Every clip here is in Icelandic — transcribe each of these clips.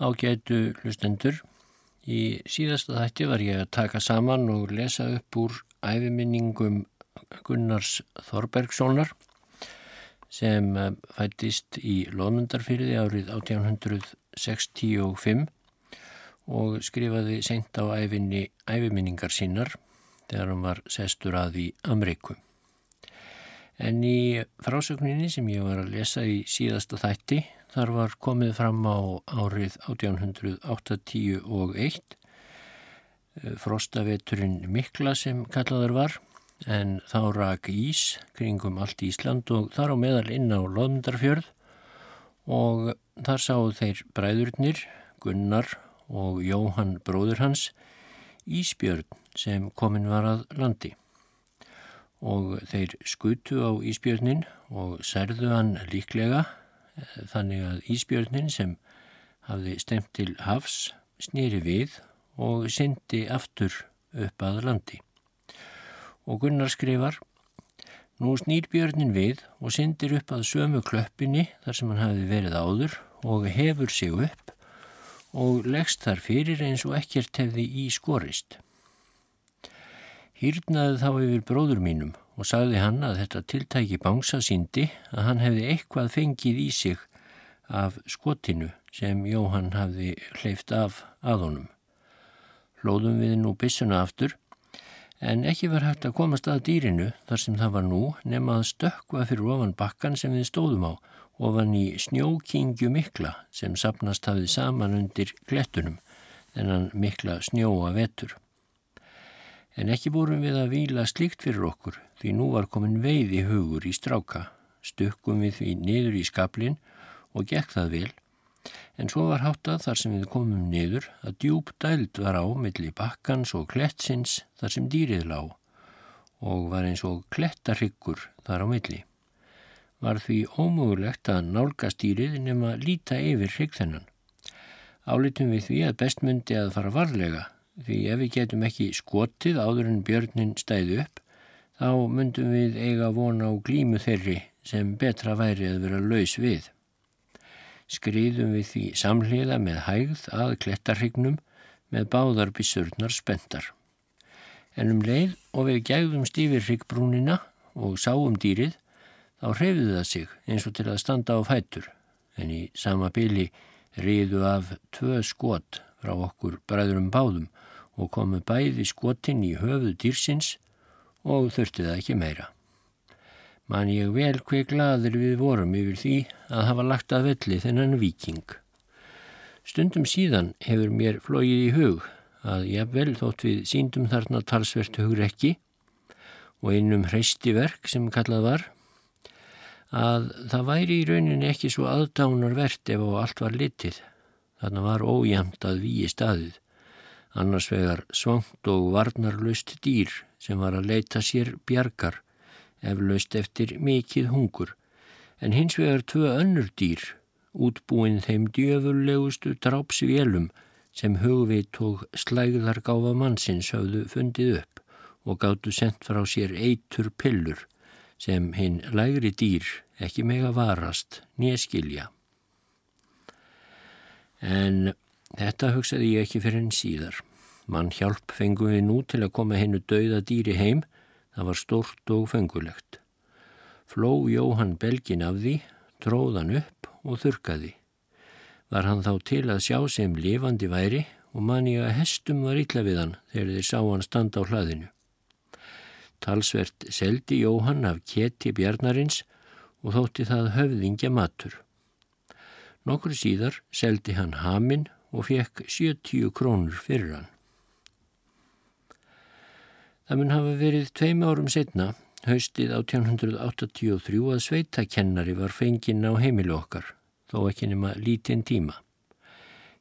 Ágætu hlustendur, í síðasta þætti var ég að taka saman og lesa upp úr æfiminningum Gunnars Þorbergssonar sem eh, fættist í Lónundarfyrði árið 1865 og skrifaði sent á æfinni æfiminningar sínar þegar hann var sestur að í Amriku. En í frásögninni sem ég var að lesa í síðasta þætti Þar var komið fram á árið 1881 eh, frostaveturinn Mikla sem kallaður var en þá rak ís kringum allt Ísland og þar á meðal inn á Lóðmundarfjörð og þar sáu þeir bræðurnir Gunnar og Jóhann bróður hans Ísbjörn sem komin var að landi. Og þeir skutu á Ísbjörnin og særðu hann líklega þannig að Ísbjörnin sem hafði stemt til hafs snýri við og syndi aftur upp að landi. Og Gunnar skrifar Nú snýr björnin við og syndir upp að sömu klöppinni þar sem hann hafi verið áður og hefur sig upp og leggst þar fyrir eins og ekkert hefði í skorist. Hýrnaði þá yfir bróður mínum og sagði hann að þetta tiltæki bánsa síndi að hann hefði eitthvað fengið í sig af skotinu sem Jóhann hafði hleyft af að honum. Hlóðum við nú bissuna aftur en ekki var hægt að komast að dýrinu þar sem það var nú nema að stökka fyrir ofan bakkan sem við stóðum á ofan í snjókingju mikla sem sapnast hafið saman undir klettunum þennan mikla snjóa vetur. En ekki vorum við að vila slíkt fyrir okkur því nú var komin veiði hugur í stráka. Stukkum við því niður í skablin og gekk það vel. En svo var háttað þar sem við komum niður að djúb dæld var á milli bakkans og klettsins þar sem dýrið lág og var eins og klettarhyggur þar á milli. Var því ómögulegt að nálgast dýrið nema líta yfir hyggþennan. Álitum við því að bestmundi að fara varlega því ef við getum ekki skotið áður en björnin stæði upp þá myndum við eiga vona á glímu þeirri sem betra væri að vera laus við. Skriðum við því samhliða með hægð að klettarhrygnum með báðar bisurnar spendar. En um leið og við gægðum stífir hryggbrúnina og sáum dýrið þá hreyfði það sig eins og til að standa á fætur en í sama byli riðu af tvö skot frá okkur bræðurum báðum og komu bæði skotin í höfuð dýrsins og þurfti það ekki meira. Man ég vel hver gladur við vorum yfir því að hafa lagt að velli þennan viking. Stundum síðan hefur mér flóið í hug að ég vel þótt við síndum þarna talsvert hugur ekki og einum hreisti verk sem kallað var að það væri í rauninni ekki svo aðdánarvert ef á allt var litið. Þarna var ójæmt að víi staðið annars vegar svangt og varnarlaust dýr sem var að leita sér bjargar, eflaust eftir mikið hungur, en hins vegar tvö önnur dýr, útbúin þeim djöfurlegustu drápsvélum sem hugveit og slægðargáfa mannsins hafðu fundið upp og gáttu sendt frá sér eitur pillur sem hinn lægri dýr ekki mega varast nýjaskilja. En Þetta hugsaði ég ekki fyrir henn síðar. Mann hjálp fengum við nú til að koma hennu dauða dýri heim. Það var stort og fengulegt. Fló Jóhann belgin af því, tróðan upp og þurkaði. Var hann þá til að sjá sem lifandi væri og manni að hestum var illa við hann þegar þeir sá hann standa á hlaðinu. Talsvert seldi Jóhann af keti bjarnarins og þótti það höfðingja matur. Nokkur síðar seldi hann haminn og fekk 70 krónur fyrir hann. Það mun hafa verið tveim árum setna, haustið 1883 að sveitakennari var fenginn á heimilu okkar, þó ekki nema lítinn tíma.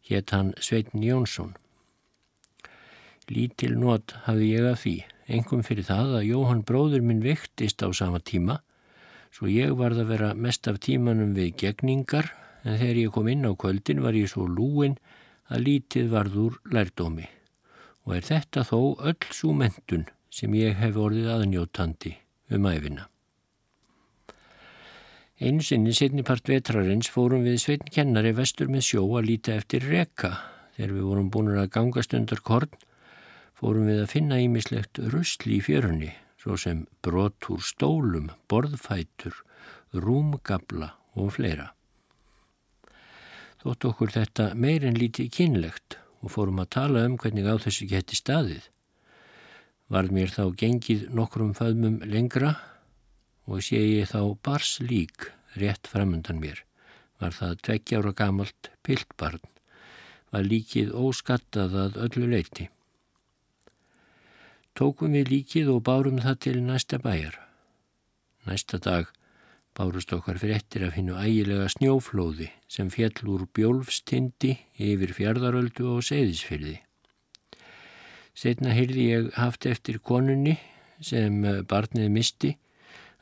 Hétt hann Sveitin Jónsson. Lítil nót hafði ég af því, engum fyrir það að Jóhann bróður minn viktist á sama tíma, svo ég varð að vera mest af tímanum við gegningar, en þegar ég kom inn á kvöldin var ég svo lúin að lítið varður lærdómi og er þetta þó öll svo mentun sem ég hef orðið aðnjótandi um æfina. Einu sinni setnipart vetrarins fórum við sveitn kennari vestur með sjó að líta eftir reka. Þegar við vorum búin að gangast undir korn fórum við að finna ímislegt rusli í fjörunni, svo sem brotur stólum, borðfætur, rúmgabla og fleira. Þótt okkur þetta meirinn lítið kynlegt og fórum að tala um hvernig á þessu geti staðið. Varð mér þá gengið nokkrum föðmum lengra og sé ég þá bars lík rétt framundan mér. Var það tveggjára gamalt piltbarn, var líkið óskattað að öllu leiti. Tókum við líkið og bárum það til næsta bæjar. Næsta dag bárust okkar fréttir af hinnu ægilega snjóflóði sem fjall úr bjólfstindi yfir fjardaröldu og seyðisfyrði. Setna hyrði ég haft eftir konunni sem barnið misti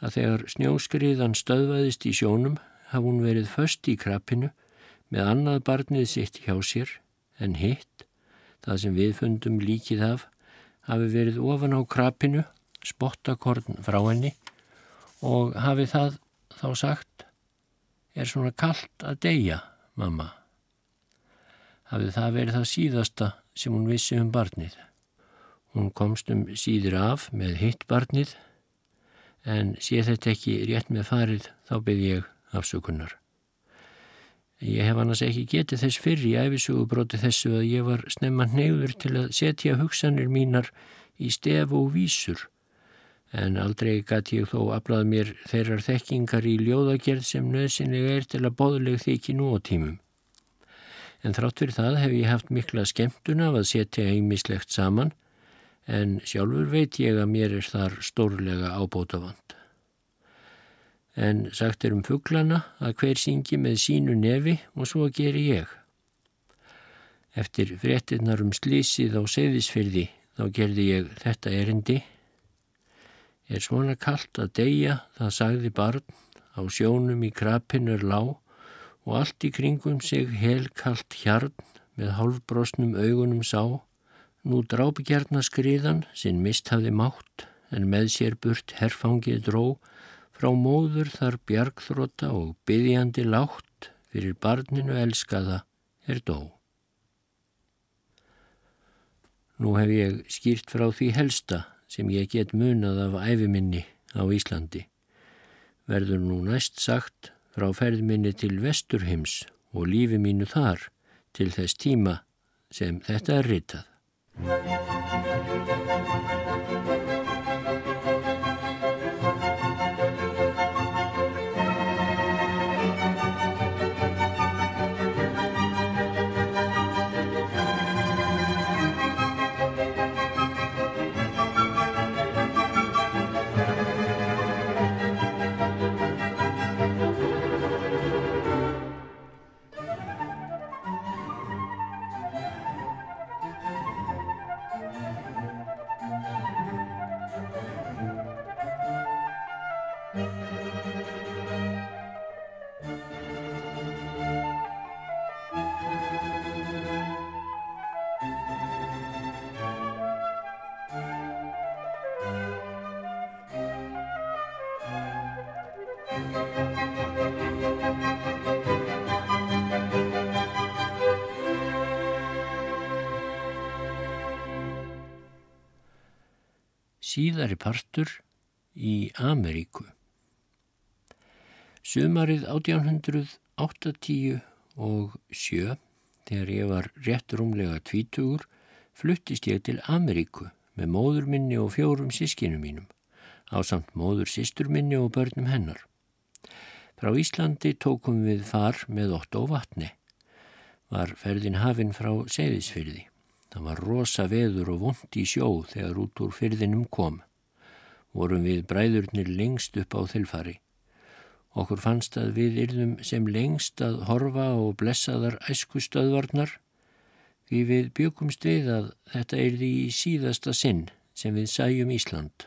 að þegar snjóskriðan stöðvaðist í sjónum hafði hún verið först í krabbinu með annað barnið sitt hjá sér en hitt, það sem við fundum líkið af, hafi verið ofan á krabbinu, spottakorn frá henni og hafi það þá sagt, er svona kallt að deyja, mamma. Hafi það verið það síðasta sem hún vissi um barnið. Hún komst um síður af með hitt barnið en sé þetta ekki rétt með farið þá byrð ég afsökunar. Ég hef annars ekki getið þess fyrr í æfisugubróti þessu að ég var snemma neyður til að setja hugsanir mínar í stef og vísur en aldrei gæti ég þó aflað mér þeirrar þekkingar í ljóðagerð sem nöðsynlega er til að bóðleg þykji nú á tímum. En þrátt fyrir það hef ég haft mikla skemmtun af að setja einmislegt saman en sjálfur veit ég að mér er þar stórlega ábótavand. En sagt er um fugglana að hver syngi með sínu nefi og svo geri ég. Eftir fréttinnar um slísið á seyðisfyrði þá gerði ég þetta erindi. Er svona kallt að deyja, það sagði barn, á sjónum í krapinur lág og allt í kringum sig helkallt hjarn með hálfbrosnum augunum sá. Nú drápi gerna skriðan, sinn mist hafði mátt, en með sér burt herfangið dró, frá móður þar bjargþróta og byggjandi látt, fyrir barninu elskaða er dó. Nú hef ég skýrt frá því helsta sem ég get munað af æfiminni á Íslandi. Verður nú næst sagt frá ferðminni til Vesturhims og lífi mínu þar til þess tíma sem þetta er ritað. Síðari partur í Ameríku. Sumarið 1880 og sjö, þegar ég var rétt rúmlega tvítugur, fluttist ég til Ameríku með móður minni og fjórum sískinu mínum, á samt móður sístur minni og börnum hennar. Frá Íslandi tókum við far með ótt og vatni. Var ferðin hafinn frá Seyðisfyrði. Það var rosa veður og vond í sjó þegar út úr fyrðinum kom. Vorum við bræðurnir lengst upp á þilfari. Okkur fannst að við yrðum sem lengst að horfa og blessaðar æskustöðvarnar því við byggumst við að þetta yrði í síðasta sinn sem við sæjum Ísland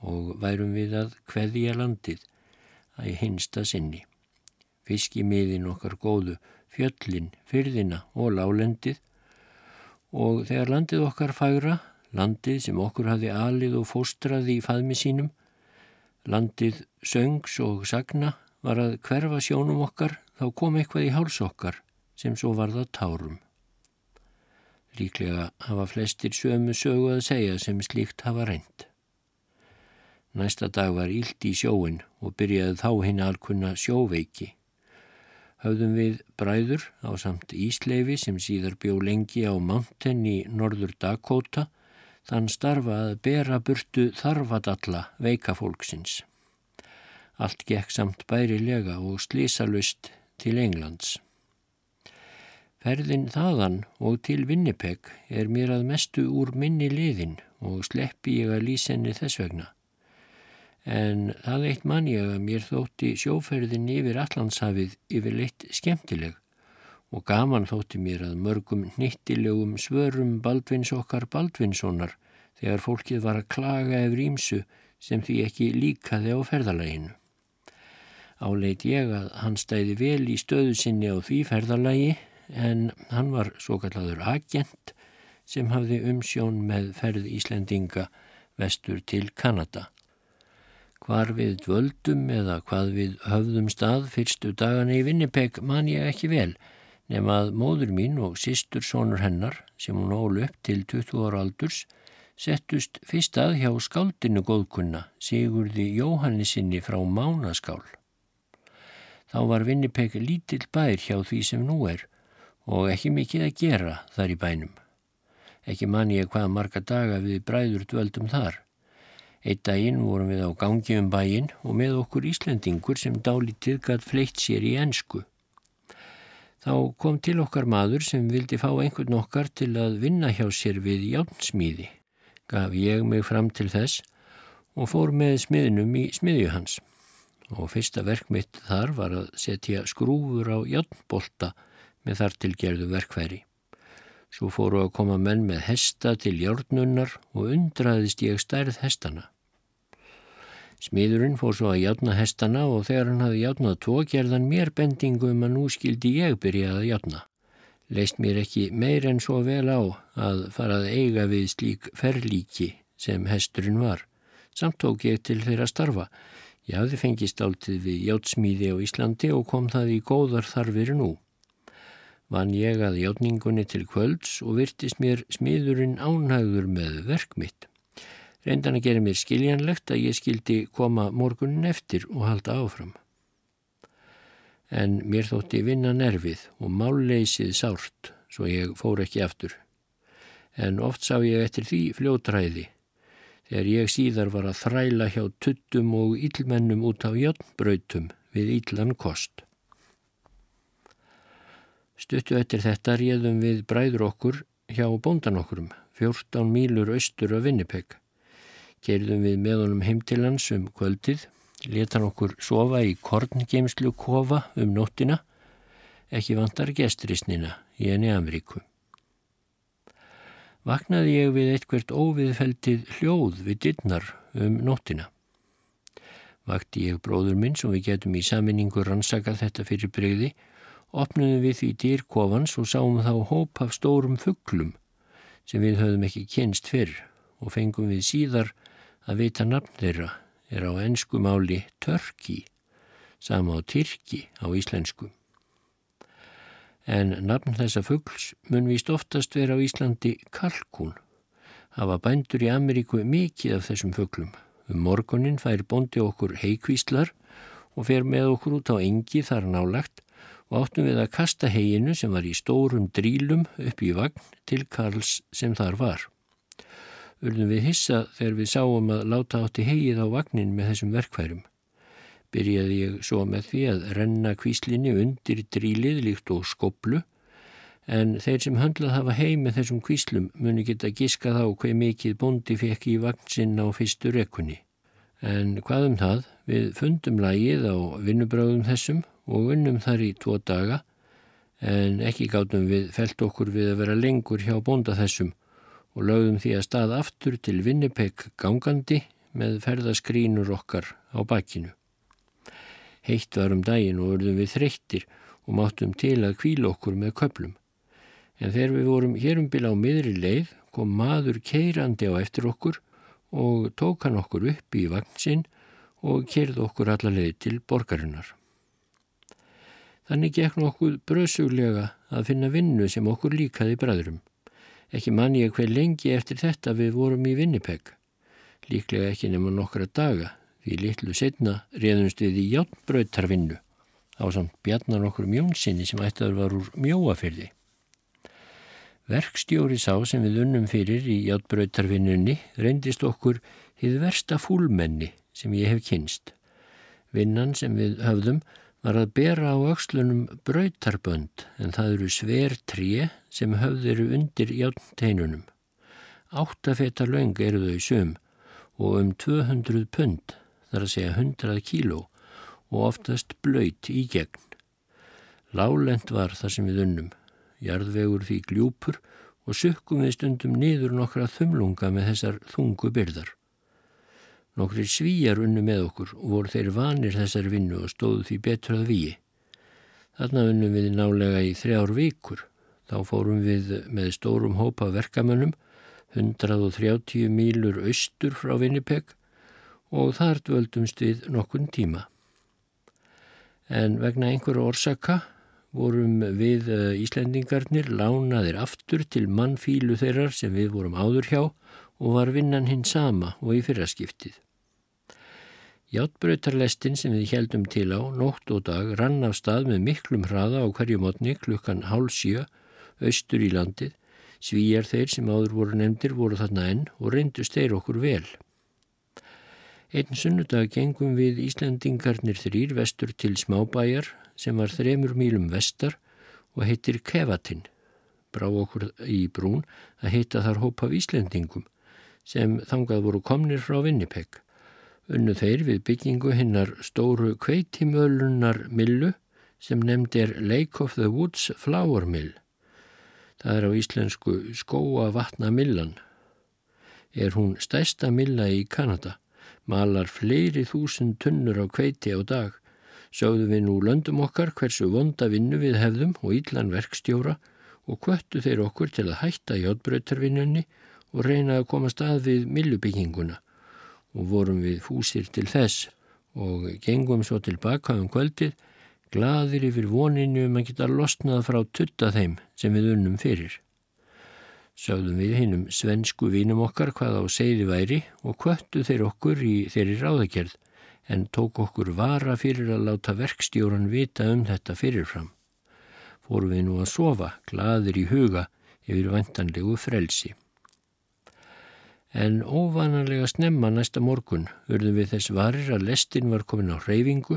og værum við að hveðja landið að hinsta sinni. Fiskimiðin okkar góðu, fjöllin, fyrðina og lálendið og þegar landið okkar færa, landið sem okkur hafi alið og fóstraði í faðmi sínum, landið söngs og sagna var að hverfa sjónum okkar þá kom eitthvað í háls okkar sem svo var það tárum. Líklega hafa flestir sömu sögu að segja sem slíkt hafa reynd. Næsta dag var ílt í sjóin og byrjaði þá hinn alkunna sjóveiki. Höfðum við bræður á samt Ísleifi sem síðar bjó lengi á Mountain í norður Dakota þann starfa að bera burtu þarfadalla veika fólksins. Allt gekk samt bærilega og slísalust til Englands. Ferðin þaðan og til Winnipeg er mér að mestu úr minni liðin og sleppi ég að lýsenni þess vegna. En það eitt mann ég að mér þótti sjóferðin yfir Allandshafið yfir leitt skemmtileg og gaman þótti mér að mörgum nýttilegum svörum Baldvins okkar Baldvinssonar þegar fólkið var að klaga yfir ímsu sem því ekki líkaði á ferðalæginu. Áleit ég að hann stæði vel í stöðu sinni á því ferðalægi en hann var svo kalladur agent sem hafði umsjón með ferð Íslendinga vestur til Kanada. Hvar við dvöldum eða hvað við höfðum stað fyrstu dagana í Vinnipeg man ég ekki vel nema að móður mín og sístur sonur hennar sem hún ól upp til 20 ára aldurs settust fyrst að hjá skáldinu góðkunna Sigurði Jóhannisinni frá Mánaskál. Þá var Vinnipeg lítill bær hjá því sem nú er og ekki mikið að gera þar í bænum. Ekki man ég hvaða marga daga við bræður dvöldum þar. Eitt daginn vorum við á gangi um bæinn og með okkur Íslendingur sem dálítið gætt fleitt sér í ensku. Þá kom til okkar maður sem vildi fá einhvern okkar til að vinna hjá sér við játnsmíði. Gaf ég mig fram til þess og fór með smiðnum í smiðju hans. Og fyrsta verk mitt þar var að setja skrúfur á játnbolta með þar til gerðu verkfæri. Svo fóru að koma menn með hesta til járnunnar og undraðist ég stærð hestana. Smiðurinn fór svo að játna hestana og þegar hann hafði játnað tvo gerðan mér bendingu um að nú skildi ég byrja að játna. Leist mér ekki meir en svo vel á að farað eiga við slík ferlíki sem hesturinn var. Samt tók ég til þeirra starfa. Ég hafði fengist áltið við játsmíði á Íslandi og kom það í góðar þarfir nú vann ég að játningunni til kvölds og virtist mér smiðurinn ánægður með verk mitt. Reyndan að gera mér skiljanlegt að ég skildi koma morgunin eftir og halda áfram. En mér þótti vinna nervið og málleysið sárt svo ég fór ekki aftur. En oft sá ég eftir því fljótræði þegar ég síðar var að þræla hjá tuttum og íllmennum út á játnbrautum við íllan kost. Stuttu eftir þetta réðum við bræður okkur hjá bóndan okkurum, 14 mílur austur af Vinnipeg. Gerðum við með honum heim til hans um kvöldið, letan okkur sofa í korngeimslu kofa um nóttina, ekki vantar gestrisnina í enni Ameríku. Vaknaði ég við eitthvert óviðfeltið hljóð við dittnar um nóttina. Vakti ég bróður minn sem við getum í saminningu rannsakað þetta fyrir breyði opnuðum við því dýrkofans og sáum þá hóp af stórum fugglum sem við höfðum ekki kynst fyrr og fengum við síðar að vita nafn þeirra er á ennsku máli törki, sama á tyrki á íslensku. En nafn þessa fuggls mun vist oftast vera á Íslandi kalkún. Hafa bændur í Ameríku mikið af þessum fugglum. Um morgunin fær bondi okkur heikvíslar og fer með okkur út á engi þar nálagt og áttum við að kasta heginu sem var í stórum drílum upp í vagn til Karls sem þar var. Urðum við hissa þegar við sáum að láta átti hegið á vagnin með þessum verkfærum. Byrjaði ég svo með því að renna kvíslinni undir drílið líkt og skoblu en þeir sem höndlað hafa heim með þessum kvíslum muni geta giskað á hver mikið bondi fekk í vagn sinna á fyrstu rekunni. En hvað um það, við fundum lagið á vinnubráðum þessum og unnum þar í tvo daga en ekki gátum við felt okkur við að vera lengur hjá bónda þessum og lögðum því að stað aftur til Vinnipeg gangandi með ferðaskrínur okkar á bakkinu. Heitt var um daginn og urðum við þreyttir og máttum til að kvíla okkur með köplum. En þegar við vorum hérum bila á miðri leið kom maður keirandi á eftir okkur og tók hann okkur upp í vagnsinn og kerð okkur alla leið til borgarinnar. Þannig gekk nokkuð bröðsuglega að finna vinnu sem okkur líkaði bræðurum. Ekki mann ég hver lengi eftir þetta við vorum í Vinnipeg. Líklega ekki nema nokkra daga, því litlu setna réðumst við í játbröytarvinnu á samt bjarnar okkur mjónsinni sem ættaður var úr mjóafyrði. Verkstjóri sá sem við unnum fyrir í játbröytarvinnunni reyndist okkur hið versta fúlmenni sem ég hef kynst. Vinnan sem við höfðum var að bera á aukslunum bröytarbönd en það eru sver tré sem höfðiru undir játteinunum. Áttafeta laung eru þau sum og um 200 pund, þar að segja 100 kíló og oftast blöyt í gegn. Lálend var það sem við unnum, jarðvegur því gljúpur og sukkum við stundum niður nokkra þumlunga með þessar þungu byrðar. Nokkri svíjar unnu með okkur og voru þeir vanir þessar vinnu og stóðu því betur að víi. Þarna unnum við nálega í þrjár vikur. Þá fórum við með stórum hópa verkamönnum 130 mílur austur frá Winnipeg og þar dvöldumst við nokkun tíma en vegna einhverju orsaka vorum við eh, Íslendingarnir lánaðir aftur til mannfílu þeirrar sem við vorum áður hjá og var vinnan hinn sama og í fyrraskiptið. Játbröytarlestin sem við heldum til á nótt og dag rann af stað með miklum hraða á hverju mótni klukkan hálf sjö austur í landið. Svíjar þeir sem áður voru nefndir voru þarna enn og reyndust þeir okkur vel. Einn sunnudag gengum við Íslandingarnir þrýr vestur til smábæjar sem var þremur mílum vestar og heitir Kevatin. Brá okkur í brún að heita þar hópa af Íslandingum sem þangað voru komnir frá Winnipeg. Unnu þeir við byggingu hinnar stóru kveitimölunar millu sem nefnd er Lake of the Woods Flower Mill. Það er á íslensku skóa vatna millan. Er hún stæsta milla í Kanada malar fleiri þúsund tunnur á kveiti á dag. Sjáðu við nú löndum okkar hversu vonda vinnu við hefðum og íllan verkstjóra og kvöttu þeir okkur til að hætta í átbröytarvinnunni og reyna að koma stað við millubygginguna og vorum við fúsir til þess og gengum svo tilbaka um kvöldið gladir yfir voninu um að geta losnað frá tutta þeim sem við unnum fyrir. Sjáðum við hinnum svensku vínum okkar hvað á segði væri og kvöttu þeir okkur í þeirri ráðagerð en tók okkur vara fyrir að láta verkstjóran vita um þetta fyrirfram. Fórum við nú að sofa, gladir í huga yfir vantanlegu frelsi. En óvananlega snemma næsta morgun urðum við þess varir að lestin var komin á reyfingu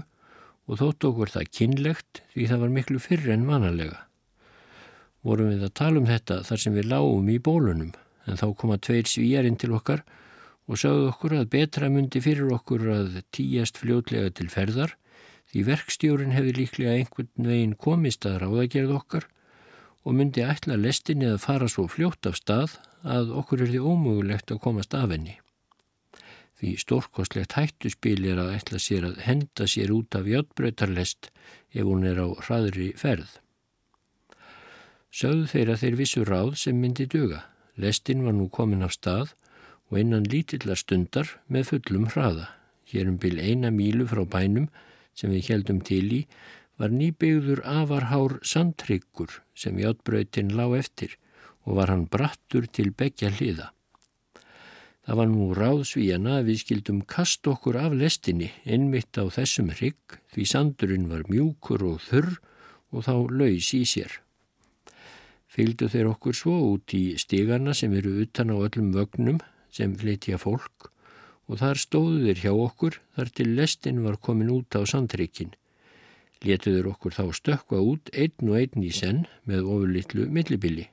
og þótt okkur það kynlegt því það var miklu fyrr en vanalega. Vorum við að tala um þetta þar sem við lágum í bólunum en þá koma tveir svíjarinn til okkar og sagðu okkur að betra myndi fyrir okkur að tíjast fljótlega til ferðar því verkstjórin hefði líklega einhvern veginn komist að ráðagerð okkar og myndi ætla lestinni að fara svo fljótt af stað að okkur er því ómögulegt að komast af henni. Því stórkostlegt hættuspil er að ætla sér að henda sér út af játbröytarlest ef hún er á hraðri ferð. Sögðu þeir að þeir vissu ráð sem myndi duga. Lestin var nú komin af stað og innan lítillar stundar með fullum hraða. Hér um byl eina mílu frá bænum sem við heldum til í var nýbyggður afarhár sandtryggur sem játbröytin lág eftir og var hann brattur til begja hliða. Það var nú ráðsvíjana að við skildum kast okkur af lestinni innmitt á þessum hrygg því sandurinn var mjúkur og þurr og þá laus í sér. Fylgdu þeir okkur svo út í stígarna sem eru utan á öllum vögnum sem flytja fólk og þar stóðu þeir hjá okkur þar til lestin var komin út á sandrykkin. Letuður okkur þá stökka út einn og einn í senn með ofurlittlu millibili.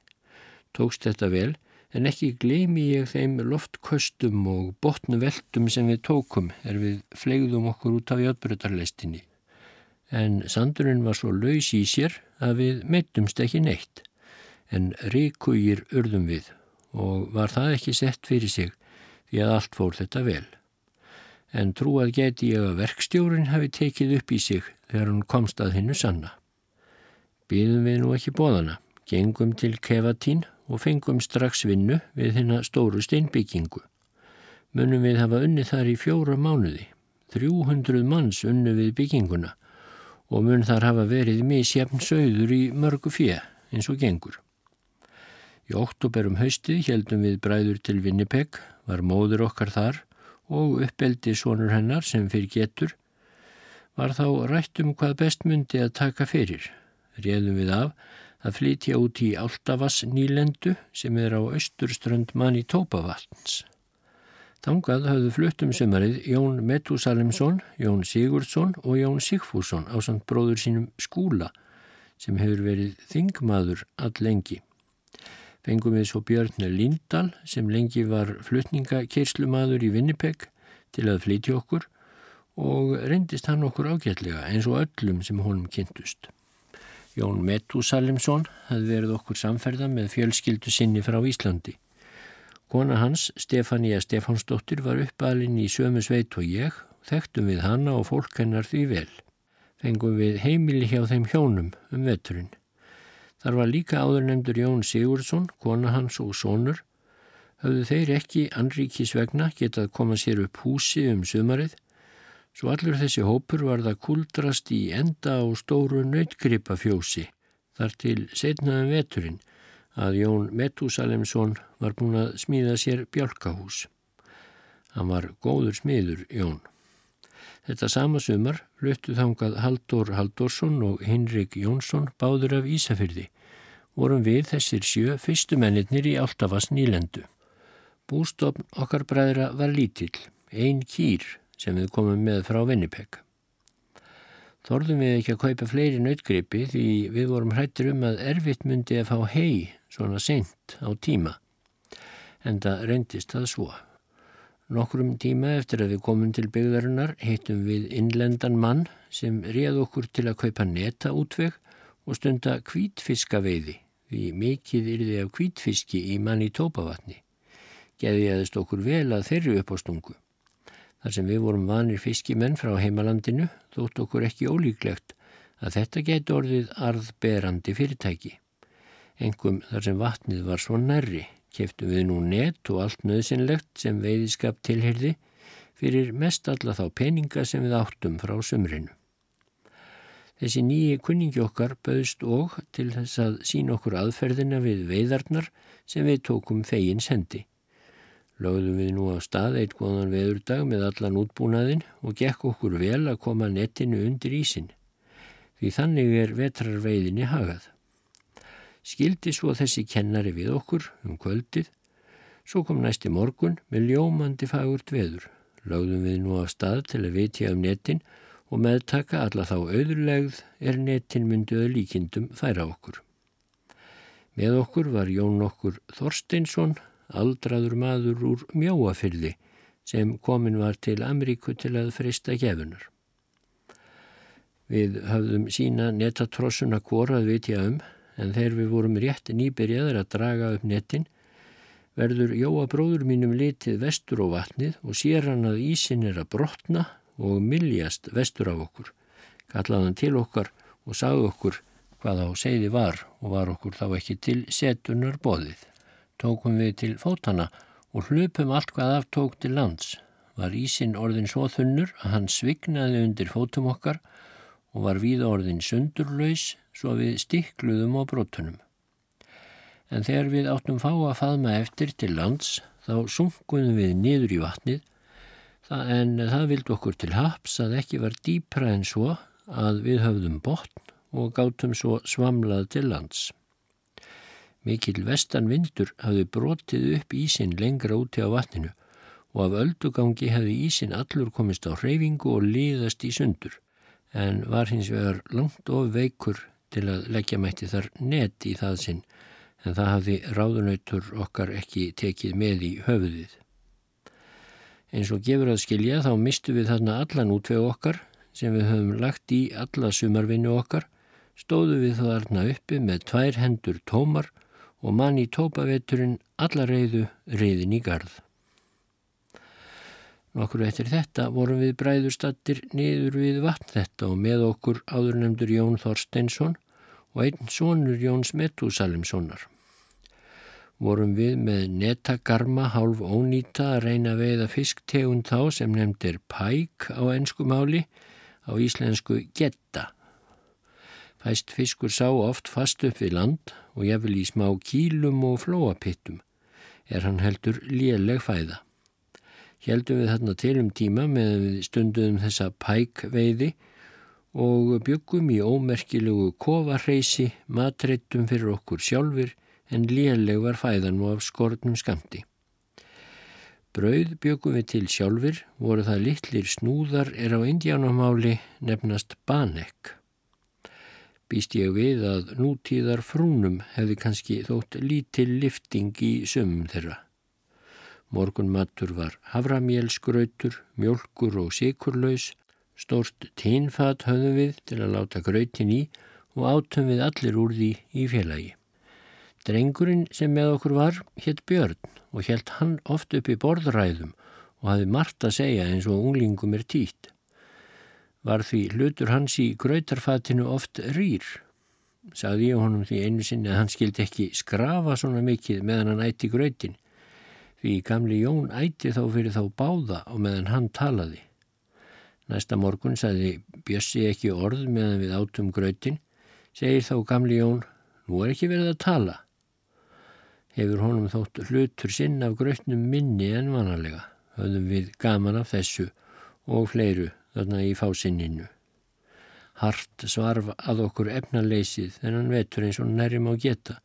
Tókst þetta vel en ekki gleimi ég þeim loftköstum og botnuveltum sem við tókum er við flegðum okkur út af jötbrutarlestinni. En sandurinn var svo laus í sér að við meittumst ekki neitt en ríkugir urðum við og var það ekki sett fyrir sig því að allt fór þetta vel. En trúað geti ég að verkstjórin hafi tekið upp í sig þegar hún komst að hinnu sanna. Býðum við nú ekki bóðana, gengum til kefatín og fengum strax vinnu við hinna stóru steinbyggingu. Munum við hafa unnið þar í fjóra mánuði. 300 manns unnu við bygginguna og mun þar hafa verið misjafn sögður í mörgu fjö eins og gengur. Í oktoberum haustið heldum við bræður til Winnipeg, var móður okkar þar og uppeldi sonur hennar sem fyrir getur, var þá rætt um hvað best myndi að taka fyrir. Réðum við af að flytja út í Áltavass nýlendu sem er á austurströnd manni Tópavatns. Þangað hafðu fluttum sömarið Jón Metúsalimsson, Jón Sigurdsson og Jón Sigfússon á samt bróður sínum skúla sem hefur verið þingmaður all lengi. Fengum við svo Björn Lindahl sem lengi var flutningakerslumadur í Winnipeg til að flytja okkur og reyndist hann okkur ágætlega eins og öllum sem honum kynntust. Jón Metúsalimsson hafði verið okkur samferða með fjölskyldu sinni frá Íslandi. Kona hans, Stefania Stefánsdóttir, var uppalinn í sömu sveit og ég, þekktum við hanna og fólk hennar því vel. Fengum við heimili hjá þeim hjónum um veturinn. Þar var líka áður nefndur Jón Sigurdsson, kona hans og sonur. Hafðu þeir ekki anríkis vegna getað koma sér upp húsi um sumarið, svo allur þessi hópur var það kuldrast í enda á stóru nautgripafjósi, þar til setnaðum veturinn, að Jón Metúsalemsson var búin að smíða sér bjálkahús. Hann var góður smiður, Jón. Þetta sama sumar fluttu þangað Haldur Haldursson og Henrik Jónsson báður af Ísafyrði. Vorum við þessir sjö fyrstu mennirnir í Áltafas nýlendu. Bústofn okkar bræðra var lítill, ein kýr sem við komum með frá Vinnipeg. Þorðum við ekki að kaupa fleiri nautgripi því við vorum hrættir um að erfitt myndi að fá hei svona seint á tíma. En það reyndist það svo. Nokkrum tíma eftir að við komum til byggðarinnar heitum við innlendan mann sem réð okkur til að kaupa neta útveg og stunda kvítfiskaveiði því mikið yrði af kvítfiski í manni tópavatni. Geðiðist okkur vel að þeirri upp á stungu. Þar sem við vorum vanir fiskimenn frá heimalandinu þótt okkur ekki ólíklegt að þetta geti orðið arðberandi fyrirtæki engum þar sem vatnið var svo nærri. Keftum við nú net og allt nöðsynlegt sem veiðiskap tilherði fyrir mest alla þá peninga sem við áttum frá sömrinu. Þessi nýji kunningi okkar bauðst og til þess að sína okkur aðferðina við veiðarnar sem við tókum fegins hendi. Lögðum við nú á stað eitt góðan veðurdag með allan útbúnaðin og gekk okkur vel að koma netinu undir ísin. Því þannig er vetrarveiðinni hagað. Skildi svo þessi kennari við okkur um kvöldið, svo kom næsti morgun með ljómandi fagurt veður. Láðum við nú af stað til að vitja um netin og meðtaka alla þá auðurlegð er netin mynduðu líkindum færa okkur. Með okkur var Jón okkur Þorsteinsson, aldraður maður úr mjóafyrði sem komin var til Ameríku til að frista gefunar. Við höfðum sína netatrossuna kvorað vitja um en þegar við vorum rétt nýbyrjaður að draga upp nettin verður Jóa bróður mínum litið vestur á vatnið og sér hann að ísin er að brotna og miljast vestur af okkur. Kallaði hann til okkar og sagði okkur hvað á segði var og var okkur þá ekki til setunar boðið. Tókum við til fótana og hlupum allt hvað aftók til lands. Var ísin orðin svo þunnur að hann svignaði undir fótum okkar og var við orðin sundurlaus svo við stikluðum á brotunum. En þegar við áttum fá að faðma eftir til lands þá sunkuðum við niður í vatnið en það vildi okkur til haps að ekki var dýpra en svo að við höfðum botn og gátum svo svamlað til lands. Mikil vestan vindur hafði brotið upp ísin lengra úti á vatninu og af öldugangi hefði ísin allur komist á hreyfingu og liðast í sundur en var hins vegar langt of veikur til að leggja mætti þar net í það sinn en það hafði ráðunautur okkar ekki tekið með í höfuðið. Eins og gefur að skilja þá mistu við þarna allan útveg okkar sem við höfum lagt í alla sumarvinnu okkar, stóðu við þarna uppi með tvær hendur tómar og mann í tópaveturinn alla reyðu reyðin í gard. Nokkur eftir þetta vorum við bræðurstattir niður við vatn þetta og með okkur áðurnemdur Jón Þorsteinsson og einn sonur Jóns Metúsalimssonar. Vorum við með netagarma hálf ónýta að reyna að veiða fisktegund þá sem nefndir pæk á ennsku máli, á íslensku getta Fæst fiskur sá oft fast upp við land og vil í smá kílum og flóapittum er hann heldur léleg fæða. Heldum við þarna til um tíma með við stundum þessa pækveiði og byggum í ómerkilegu kovarreysi matreittum fyrir okkur sjálfur en léleg var fæðan og af skortnum skamti. Brauð byggum við til sjálfur voru það litlir snúðar er á indiánamáli nefnast banek. Býst ég við að nútíðar frúnum hefði kannski þótt lítill lifting í sömum þeirra. Morgun matur var havramjelsgrautur, mjölkur og sikurlaus, stort tínfat höfðum við til að láta grautin í og átum við allir úr því í félagi. Drengurinn sem með okkur var hétt Björn og helt hann oft upp í borðræðum og hafi margt að segja eins og unglingum er týtt var því hlutur hans í gröytarfatinu oft rýr. Saði ég honum því einu sinni að hann skildi ekki skrafa svona mikið meðan hann ætti gröytin. Því gamli Jón ætti þá fyrir þá báða og meðan hann talaði. Næsta morgun saði Bjössi ekki orð meðan við átum gröytin. Segir þá gamli Jón, nú er ekki verið að tala. Hefur honum þótt hlutur sinn af gröytnum minni en vanalega. Höfðum við gaman af þessu og fleiru þarna í fásinninu. Hart svarf að okkur efnaleysið þennan vetur eins og nærjum á geta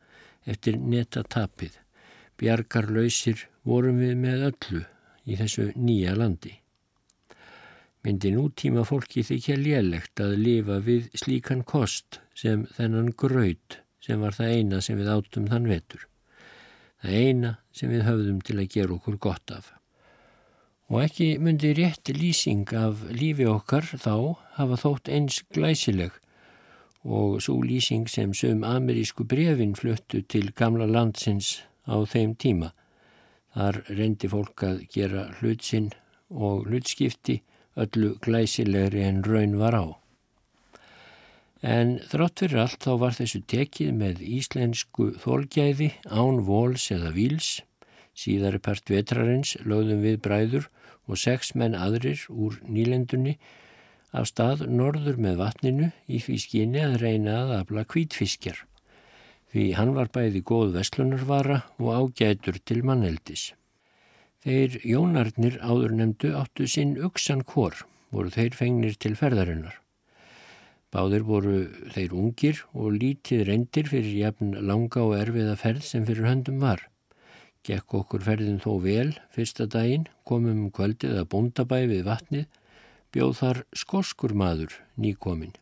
eftir netatapið. Bjargar lausir vorum við með öllu í þessu nýja landi. Myndi nútíma fólki þykja lélegt að lifa við slíkan kost sem þennan gröð sem var það eina sem við átum þann vetur. Það eina sem við höfðum til að gera okkur gott af og ekki myndi rétt lýsing af lífi okkar þá hafa þótt eins glæsileg og svo lýsing sem söm amerísku brefin fluttu til gamla landsins á þeim tíma. Þar reyndi fólk að gera hlutsinn og hlutskipti öllu glæsilegri en raun var á. En þrátt fyrir allt þá var þessu tekið með íslensku þólgæði án vols eða víls. Síðari part vetrarins lögðum við bræður og sex menn aðrir úr nýlendunni af stað norður með vatninu í því skyni að reyna að afla kvítfiskjar. Því hann var bæði góð vestlunarvara og ágætur til manneldis. Þeir jónarnir áður nefndu áttu sinn uksan kór, voru þeir fengnir til ferðarinnar. Báðir voru þeir ungir og lítið reyndir fyrir jafn langa og erfiða ferð sem fyrir höndum var. Gekk okkur ferðin þó vel fyrsta daginn, komum um kvöldið að bóndabæ við vatnið, bjóð þar skoskur maður nýkomin.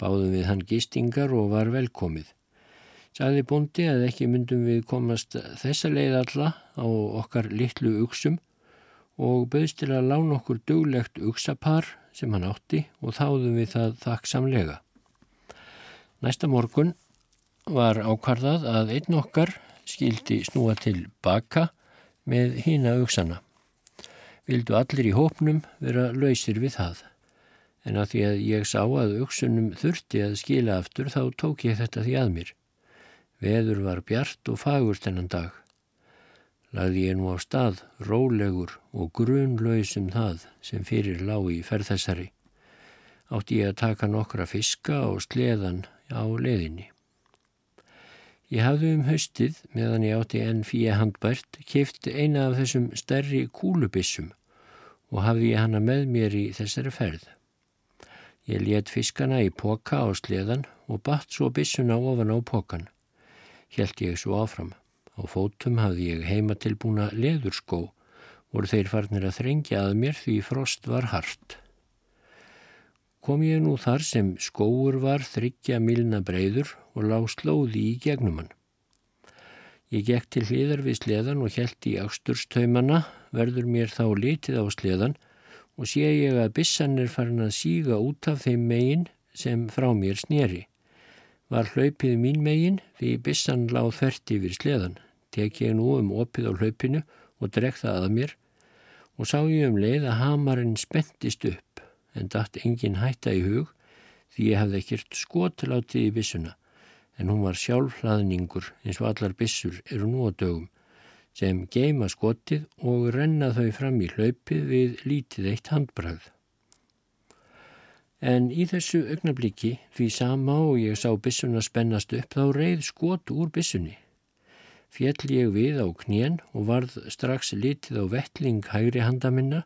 Báðum við hann gistingar og var velkomið. Saði bóndi að ekki myndum við komast þessa leið alla á okkar litlu uksum og bauðst til að lána okkur duglegt uksapar sem hann átti og þáðum við það þakksamlega. Næsta morgun var ákvarðað að einn okkar skildi snúa til baka með hína auksana. Vildu allir í hópnum vera lausir við það. En að því að ég sá að auksunum þurfti að skila aftur þá tók ég þetta því að mér. Veður var bjart og fagur þennan dag. Lagði ég nú á stað rólegur og grunlausum það sem fyrir lág í ferðessari. Átti ég að taka nokkra fiska og sleðan á leðinni. Ég hafði um haustið, meðan ég átti enn fíja handbært, keift eina af þessum stærri kúlubissum og hafði ég hana með mér í þessari ferð. Ég let fiskana í poka á sleðan og batt svo bissuna ofan á pokan. Hjælt ég svo áfram. Á fótum hafði ég heima tilbúna leðurskó, voru þeir farnir að þrengja að mér því frost var hart. Kom ég nú þar sem skóur var þryggja milna breyður og lág slóði í gegnum hann. Ég gekk til hliðar við sleðan og held í ásturstöymana, verður mér þá litið á sleðan og sé ég að bissan er farin að síga út af þeim megin sem frá mér snýri. Var hlaupið mín megin því bissan láð þvert yfir sleðan. Tek ég nú um opið á hlaupinu og drekk það að mér og sá ég um leið að hamarinn spentist upp en dætt engin hætta í hug því ég hafði ekkert skotlátið í bissuna en hún var sjálfhlaðningur eins og allar bissur eru nú á dögum sem geima skotið og renna þau fram í hlaupið við lítið eitt handbrað. En í þessu augnabliki, því sama og ég sá bissuna spennast upp, þá reið skot úr bissunni. Fjell ég við á knén og varð strax litið á vettling hægri handa minna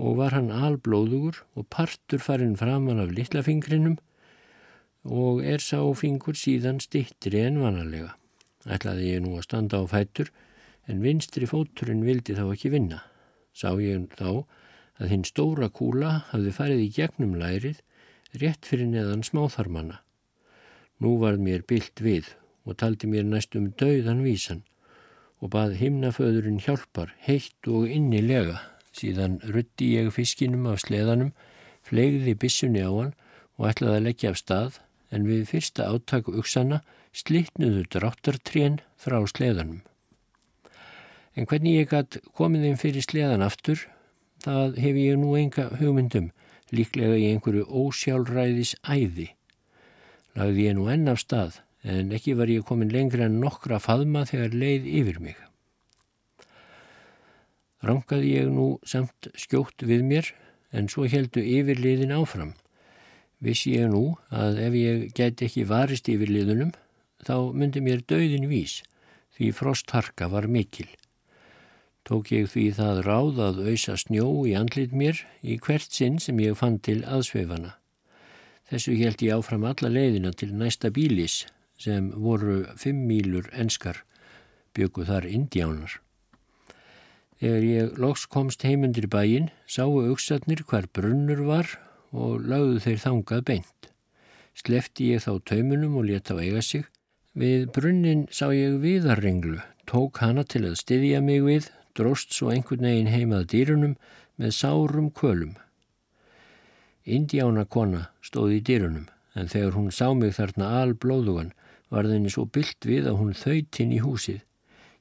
og var hann alblóðugur og partur farinn framann af litlafingrinum og er sá fingur síðan stittri en vanalega. Ætlaði ég nú að standa á fættur en vinstri fóturinn vildi þá ekki vinna. Sá ég þá að hinn stóra kúla hafði farið í gegnum lærið rétt fyrir neðan smáþarmanna. Nú var mér byllt við og taldi mér næstum dauðan vísan og bað himnaföðurinn hjálpar heitt og innilega. Síðan rutti ég fiskinum af sleðanum, flegði bissunni á hann og ætlaði að leggja af stað en við fyrsta áttak uksana slitnuðu dráttartrén frá sleðanum. En hvernig ég gætt komið þeim fyrir sleðan aftur, það hef ég nú enga hugmyndum, líklega í einhverju ósjálfræðis æði. Lagði ég nú enn af stað, en ekki var ég komin lengra en nokkra faðma þegar leið yfir mig. Rangaði ég nú samt skjótt við mér, en svo heldu yfirliðin áfram vissi ég nú að ef ég gæti ekki varist yfir liðunum þá myndi mér döðin vís því frostharka var mikil. Tók ég því það ráð að auðsa snjó í andlit mér í hvert sinn sem ég fann til aðsveifana. Þessu held ég áfram alla leiðina til næsta bílis sem voru fimm mílur enskar, byggu þar indjánar. Þegar ég loks komst heimundir bæin, sáu auksatnir hver brunnur var og lagðu þeir þangað beint. Slefti ég þá taumunum og leta á eiga sig. Við brunnin sá ég viðarringlu, tók hana til að styðja mig við, dróst svo einhvern veginn heimað dýrunum með sárum kvölum. Indiána kona stóði í dýrunum, en þegar hún sá mig þarna alblóðugan var þenni svo byllt við að hún þöytinn í húsið.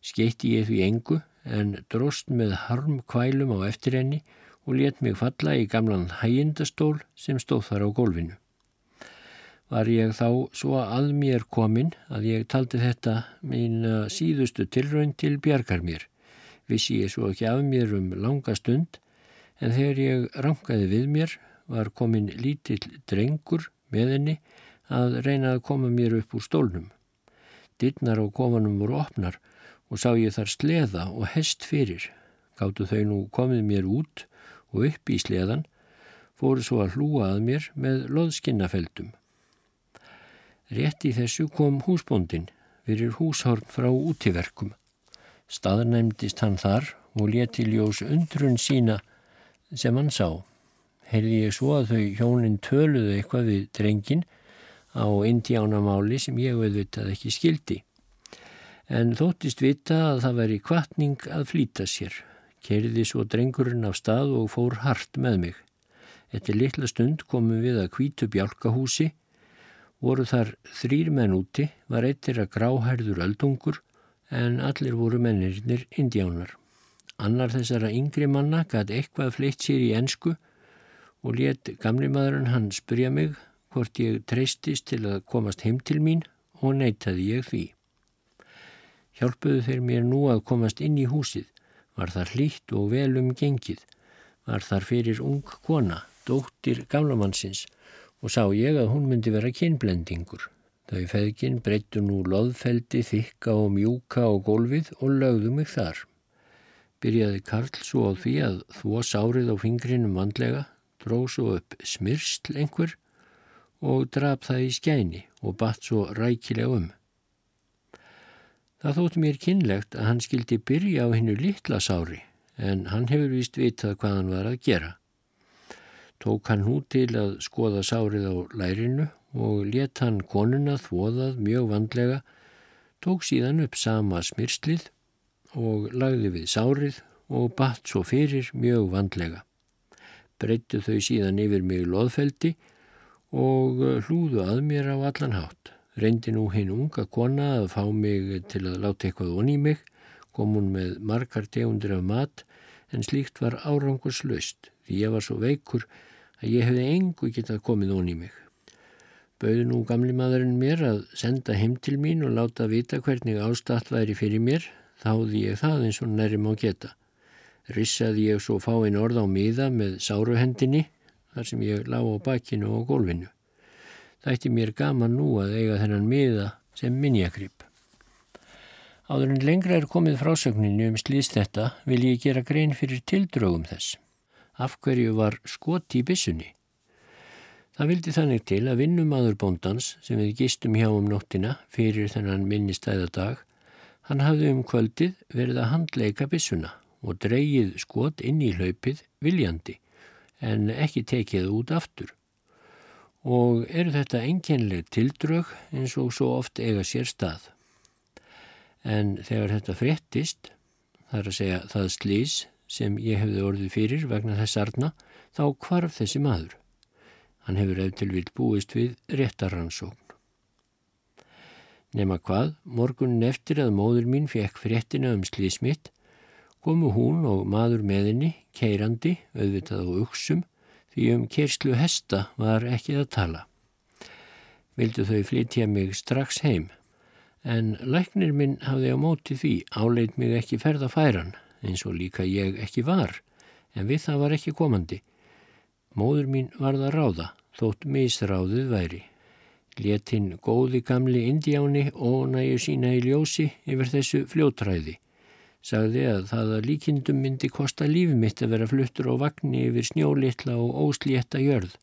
Skeitti ég því engu, en dróst með harm kvælum á eftir henni og let mig falla í gamlan hægindastól sem stóð þar á gólfinu. Var ég þá svo að mér kominn að ég taldi þetta mín síðustu tilraun til bjargar mér. Vissi ég svo ekki af mér um langa stund en þegar ég rangaði við mér var kominn lítill drengur með henni að reyna að koma mér upp úr stólnum. Dittnar á kofanum voru opnar og sá ég þar sleða og hest fyrir. Gáttu þau nú komið mér út og upp í sleðan fóru svo að hlúa að mér með loðskinnafeldum. Rétt í þessu kom húsbóndin fyrir húshorn frá útiverkum. Staðnæmdist hann þar og leti ljós undrun sína sem hann sá. Heyrði ég svo að þau hjónin töluðu eitthvað við drengin á indjánamáli sem ég auðvitað ekki skildi. En þóttist vita að það veri kvartning að flýta sér Kerði svo drengurinn af stað og fór hart með mig. Eftir litla stund komum við að kvítu bjálkahúsi, voru þar þrýr menn úti, var eittir að gráhærður öldungur en allir voru mennirinnir indjánar. Annar þessara yngri manna gæti eitthvað fleitt sér í ensku og let gamli maðurinn hann spurja mig hvort ég treystist til að komast heim til mín og neytaði ég því. Hjálpuðu þeir mér nú að komast inn í húsið var þar hlýtt og vel um gengið, var þar fyrir ung kona, dóttir gamlamannsins og sá ég að hún myndi vera kynblendingur. Þau feðgin breyttu nú loðfeldi þykka og mjúka á gólfið og lögðu mig þar. Byrjaði Karl svo á því að þvó sárið á fingrinum vandlega, dró svo upp smyrsl einhver og draf það í skæni og batt svo rækilega um. Það þótti mér kynlegt að hann skildi byrja á hennu litla sári en hann hefur vist vitað hvað hann var að gera. Tók hann hú til að skoða sárið á lærinu og let hann konuna þvoðað mjög vandlega, tók síðan upp sama smyrslið og lagði við sárið og batt svo fyrir mjög vandlega. Breyttu þau síðan yfir mig loðfeldi og hlúðu að mér á allan hátt. Reyndi nú hinn unga kona að fá mig til að láta eitthvað onni í mig, kom hún með margar tegundir af mat en slíkt var árangurslaust því ég var svo veikur að ég hefði engu getað komið onni í mig. Bauði nú gamli maðurinn mér að senda heim til mín og láta vita hvernig ástatt væri fyrir mér, þáði ég það eins og nærrim á geta. Rissaði ég svo fáinn orð á miða með sáruhendinni, þar sem ég lá á bakinu og gólfinu. Þætti mér gaman nú að eiga þennan miða sem minjakrypp. Áður en lengra er komið frásögninu um slýst þetta vil ég gera grein fyrir tildrögum þess. Af hverju var skot í bissunni? Það vildi þannig til að vinnumadur bóndans sem við gistum hjá um nóttina fyrir þennan minnistæðadag, hann hafði um kvöldið verið að handleika bissuna og dreyið skot inn í hlaupið viljandi en ekki tekið út aftur. Og eru þetta enginleg tildrög eins og svo oft eiga sér stað. En þegar þetta fréttist, þar að segja það slís sem ég hefði orðið fyrir vegna þess arna, þá kvarf þessi maður. Hann hefur eftir vil búist við réttaransókn. Nefna hvað, morgunin eftir að móður mín fekk fréttina um slísmitt, komu hún og maður meðinni, keirandi, auðvitað og uksum, því um kerslu hesta var ekki að tala. Vildu þau flytja mig strax heim, en læknir minn hafði á móti því áleit mig ekki ferða færan, eins og líka ég ekki var, en við það var ekki komandi. Móður mín varða ráða, þótt misráðið væri. Letinn góði gamli indjáni og næju sína í ljósi yfir þessu fljótræði sagði að það að líkindum myndi kosta lífi mitt að vera fluttur á vagnni yfir snjólitla og óslétta jörð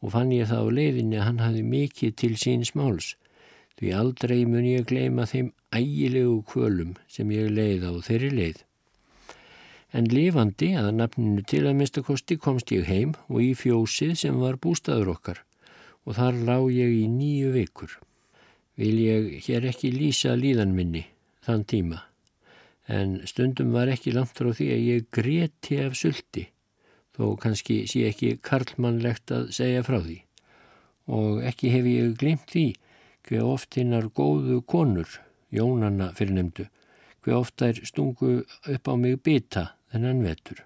og fann ég það á leiðinni að hann hafi mikið til síns máls því aldrei mun ég gleima þeim ægilegu kvölum sem ég leið á þeirri leið. En lifandi að nafninu til að minnstakosti komst ég heim og í fjósið sem var bústaður okkar og þar lág ég í nýju vikur. Vil ég hér ekki lýsa líðan minni þann tíma en stundum var ekki langt frá því að ég greti af sulti, þó kannski sé ekki karlmannlegt að segja frá því. Og ekki hef ég glimt því hver oft hinnar góðu konur, jónanna fyrirnemdu, hver oft þær stungu upp á mig bita þennan vetur.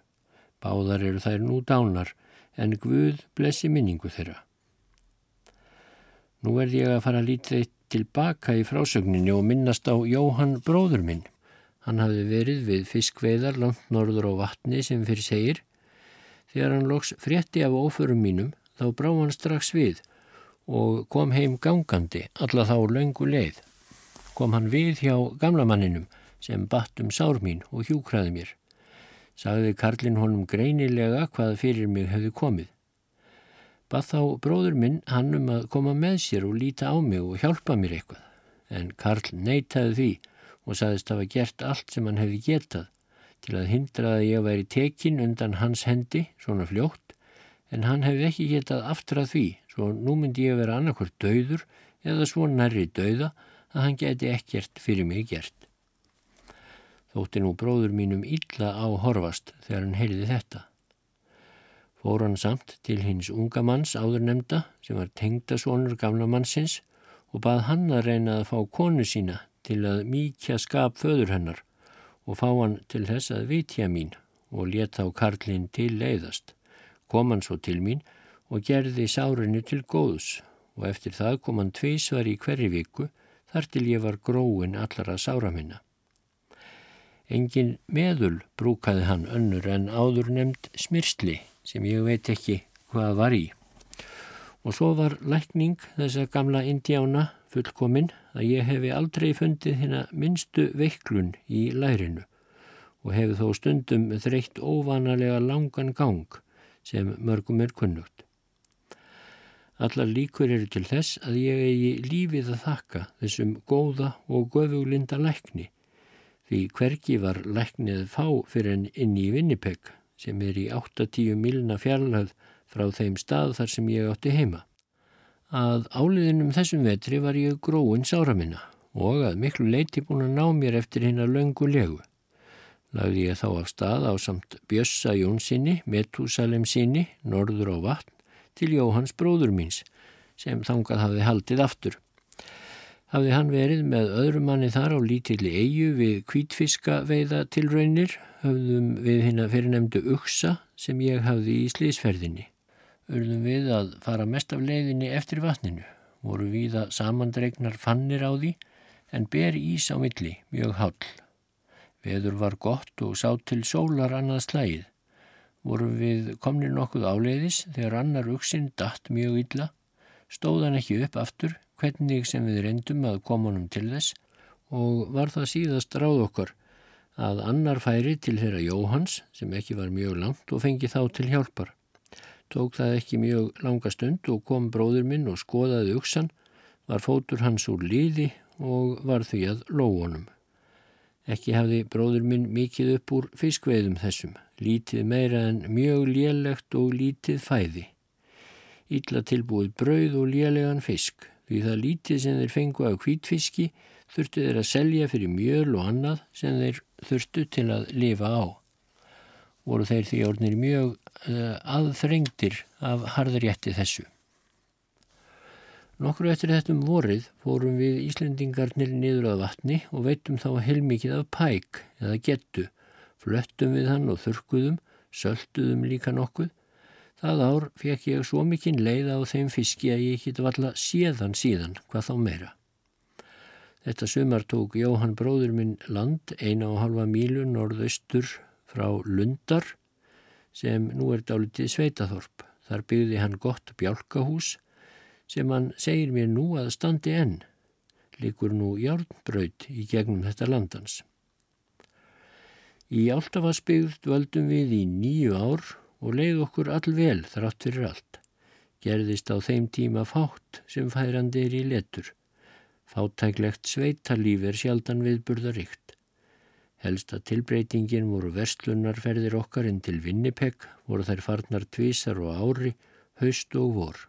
Báðar eru þær nú dánar, en Guð blessi minningu þeirra. Nú er ég að fara lítið tilbaka í frásögninni og minnast á Jóhann bróður minn. Hann hafði verið við fiskveiðar langt norður á vatni sem fyrir segir. Þegar hann loks frétti af óförum mínum þá brá hann strax við og kom heim gangandi alla þá löngu leið. Kom hann við hjá gamlamanninum sem batt um sár mín og hjúkraði mér. Sagði Karlinn honum greinilega hvað fyrir mig hefði komið. Bað þá bróður minn hann um að koma með sér og líta á mig og hjálpa mér eitthvað. En Karl neytaði því og saðist hafa gert allt sem hann hefði getað til að hindra að ég væri tekin undan hans hendi svona fljótt en hann hefði ekki getað aftrað því svo nú myndi ég vera annarkvært döður eða svo nærri döða að hann geti ekkert fyrir mig gert. Þótti nú bróður mínum illa á horfast þegar hann heyrði þetta. Fór hann samt til hins unga manns áður nefnda sem var tengdasónur gamla mannsins og bað hann að reyna að fá konu sína til að mýkja skap föður hennar og fá hann til þess að vitja mín og let þá Karlinn til leiðast. Kom hann svo til mín og gerði sárinu til góðs og eftir það kom hann tvísvar í hverju viku þar til ég var gróin allara sára minna. Engin meðul brúkaði hann önnur en áður nefnd smyrsli sem ég veit ekki hvað var í. Og svo var lækning þessa gamla indjána fullkominn að ég hefi aldrei fundið hérna minnstu veiklun í lærinu og hefi þó stundum þreytt óvanalega langan gang sem mörgum er kunnugt. Allar líkur eru til þess að ég eigi lífið að þakka þessum góða og göfuglinda lækni því hvergi var læknið fá fyrir en inn í Vinnipeg sem er í 8-10 milna fjarlöð frá þeim stað þar sem ég átti heima að áliðinum þessum vetri var ég gróin sára minna og að miklu leiti búin að ná mér eftir hinn að löngu legu. Lagði ég þá af stað á samt Bjössa Jónssoni, Metúsalem síni, norður á vatn, til Jóhans bróður míns, sem þangað hafði haldið aftur. Hafði hann verið með öðru manni þar á lítilli eigu við kvítfiska veiða tilraunir, höfðum við hinn að fyrirnemdu uksa sem ég hafði í slísferðinni urðum við að fara mest af leiðinni eftir vatninu, voru við að samandregnar fannir á því en ber ís á milli mjög hall. Veður var gott og sá til sólar annað slægið. vorum við komnir nokkuð áleiðis þegar annar uksinn datt mjög illa, stóðan ekki upp aftur hvernig sem við reyndum að koma honum til þess og var það síðast ráð okkar að annar færi til þeirra Jóhans sem ekki var mjög langt og fengi þá til hjálpar. Tók það ekki mjög langa stund og kom bróður minn og skoðaði uksan, var fótur hans úr líði og var því að lóunum. Ekki hafði bróður minn mikið upp úr fiskveiðum þessum, lítið meira en mjög lélegt og lítið fæði. Ítla tilbúið brauð og lélegan fisk, því það lítið sem þeir fengu af hvítfiski þurftu þeir að selja fyrir mjöl og annað sem þeir þurftu til að lifa á. Voru þeir því orðnir mjög uh, aðþrengtir af harðrétti þessu. Nokkru eftir þetta um vorið fórum við Íslendingarnir niður að vatni og veitum þá heilmikið af pæk eða gettu, flöttum við hann og þurkuðum, sölduðum líka nokkuð. Það ár fekk ég svo mikinn leiða á þeim fiski að ég geti valla séðan síðan hvað þá meira. Þetta sumar tók Jóhann bróður minn land eina og halva mílu norðaustur frá Lundar sem nú er dálitið Sveitaþorp. Þar byggði hann gott bjálkahús sem hann segir mér nú að standi enn, likur nú járnbraut í gegnum þetta landans. Í Áltafasbyggð dvöldum við í nýju ár og leið okkur allvel þrátt fyrir allt. Gerðist á þeim tíma fátt sem færandi er í letur. Fátæklegt sveitalíf er sjaldan viðburðaríkt. Helsta tilbreytingin voru vestlunarferðir okkar inn til Vinnipeg, voru þær farnar tvísar og ári, haust og vor.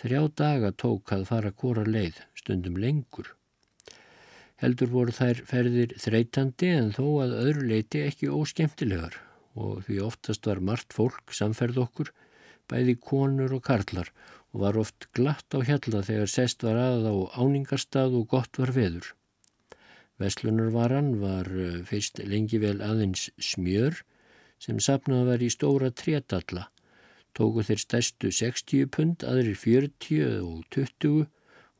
Þrjá daga tók að fara kóra leið, stundum lengur. Heldur voru þær ferðir þreytandi en þó að öðru leiti ekki óskemtilegar og því oftast var margt fólk samferð okkur, bæði konur og karlar og var oft glatt á hjalla þegar sest var að á áningarstað og gott var veður. Veslunarvaran var eh, fyrst lengi vel aðeins smjör sem sapnað var í stóra trétalla tóku þeir stærstu 60 pund, aðrir 40 og 20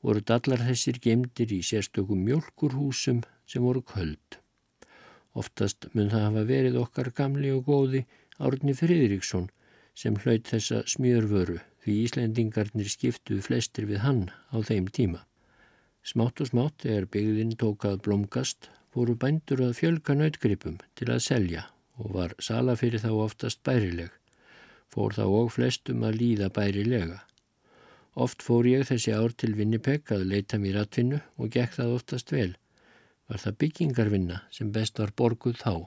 voru dallar þessir gemdir í sérstökum mjölkurhúsum sem voru köld. Oftast mun það hafa verið okkar gamli og góði Árni Friðriksson sem hlaut þessa smjörvöru því Íslendingarnir skiptuðu flestir við hann á þeim tíma. Smátt og smátt er byggðin tókað blomgast voru bændur að fjölka nautgripum til að selja og var sala fyrir þá oftast bærileg fór þá og flestum að líða bærilega. Oft fór ég þessi ár til Vinnipeg að leita mér atvinnu og gekk það oftast vel. Var það byggingarvinna sem best var borguð þá.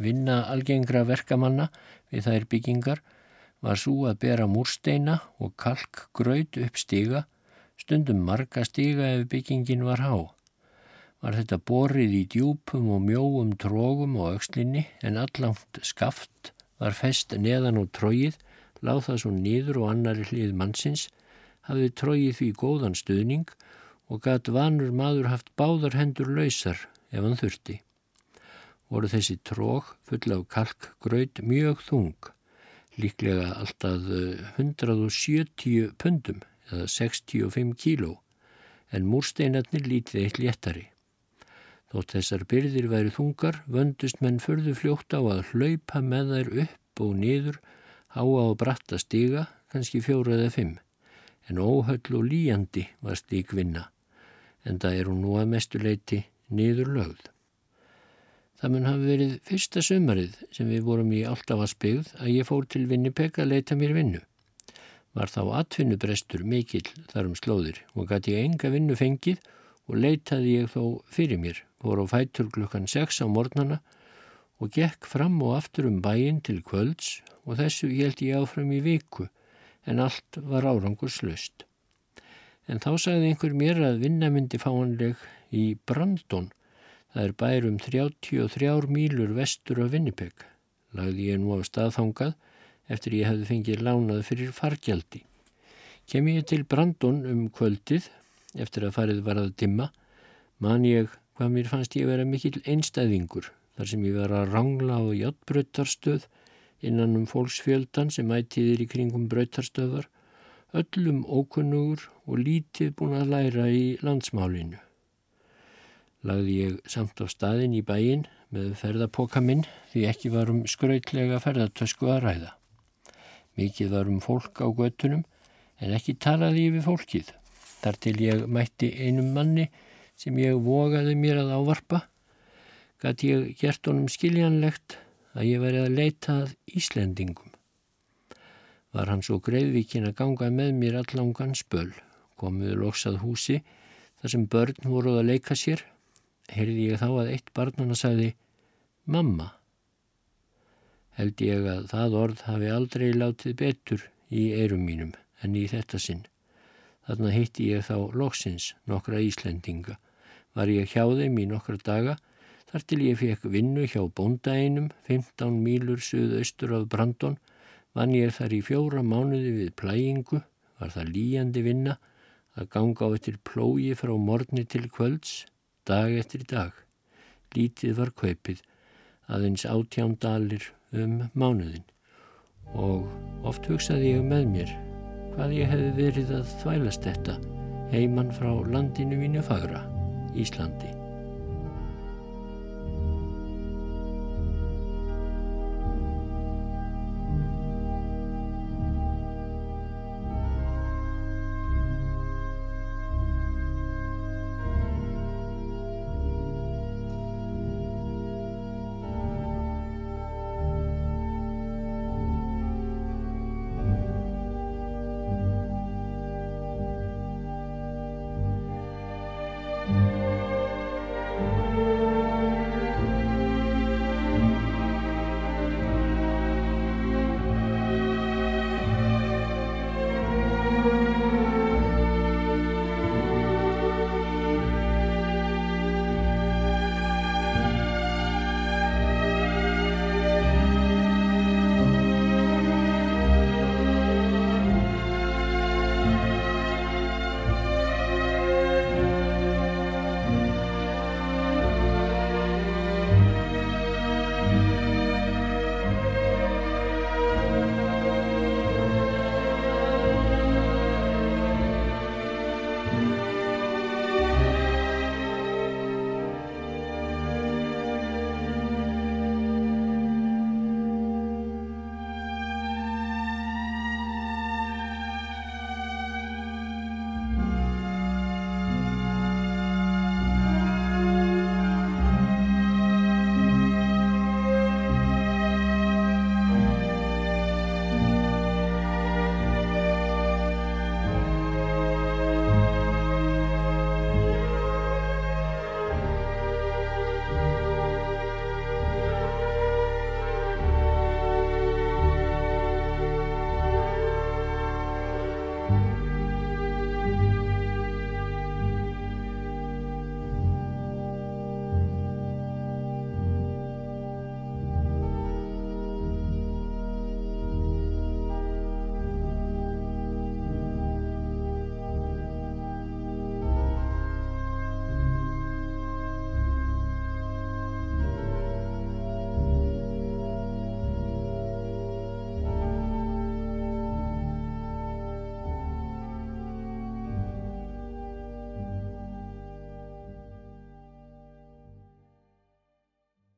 Vinna algengra verkamanna við þær byggingar var svo að bera múrsteina og kalkgröð upp stiga, stundum marga stiga ef byggingin var há. Var þetta borið í djúpum og mjóum trógum og aukslinni en allangt skaft var fest neðan og tróið, láð það svo nýður og annari hlið mannsins, hafði tróið því góðan stuðning og gatt vanur maður haft báðar hendur lausar ef hann þurfti. Voru þessi tróg full af kalkgröð mjög þung, líklega alltaf 170 pundum eða 65 kíló, en múrsteinarnir lítið eitt léttari. Þótt þessar byrðir væri þungar, vöndust menn förðu fljótt á að hlaupa með þær upp og niður, háa og bratta stiga, kannski fjóru eða fimm. En óhöll og líjandi var stík vinna, en það er hún nú að mestuleiti niður lögð. Það mun hafi verið fyrsta sömarið sem við vorum í Áltafarsbyggð að ég fór til Vinnipeg að leita mér vinnu. Var þá atvinnubrestur mikill þar um slóðir og gæti ég enga vinnu fengið og leitaði ég þó fyrir mér voru á fætur klukkan 6 á mornana og gekk fram og aftur um bæin til kvölds og þessu held ég áfram í viku en allt var árangur En þá sagði einhver mér að vinna myndi fáanleg í Brandon, það er bærum 33 mílur vestur af Vinnipeg. Lagði ég nú á staðfangað eftir ég hefði fengið lánað fyrir fargjaldi. Kem ég til Brandon um kvöldið eftir að farið var að dimma, man ég hvað mér fannst ég vera mikill einstæðingur þar sem ég var að rangla á hjáttbröttarstöð innan um fólksfjöldan sem ættiðir í kringum bröttarstöðar, öllum ókunnugur og lítið búin að læra í landsmálinu. lagði ég samt á staðin í bæin með ferðapoka minn því ekki var um skrautlega ferðartösku að ræða. Mikið var um fólk á göttunum en ekki talaði við fólkið. Þar til ég mætti einum manni sem ég vogaði mér að ávarpa, gæti ég gert honum skiljanlegt að ég væri að leita að Íslendingum. Var hann svo greiðvíkin að ganga með mér allangan spöl, komuðu loksað húsi þar sem börn voruð að leika sér, heyrði ég þá að eitt barnana sagði Mamma. Held ég að það orð hafi aldrei látið betur í eirum mínum en í þetta sinn. Þarna hitti ég þá loksins nokkra Íslendinga. Var ég hjá þeim í nokkra daga þar til ég fekk vinnu hjá bóndaeinum 15 mílur suðaustur af Brandon. Vann ég þar í fjóra mánuði við plægingu, var það líjandi vinna að ganga á eftir plógi frá morni til kvölds, dag eftir dag. Lítið var kaupið, aðeins átjándalir um mánuðin og oft hugsaði ég með mér hvað ég hefði verið að þvælast þetta heimann frá landinu mínu fagra, Íslandi.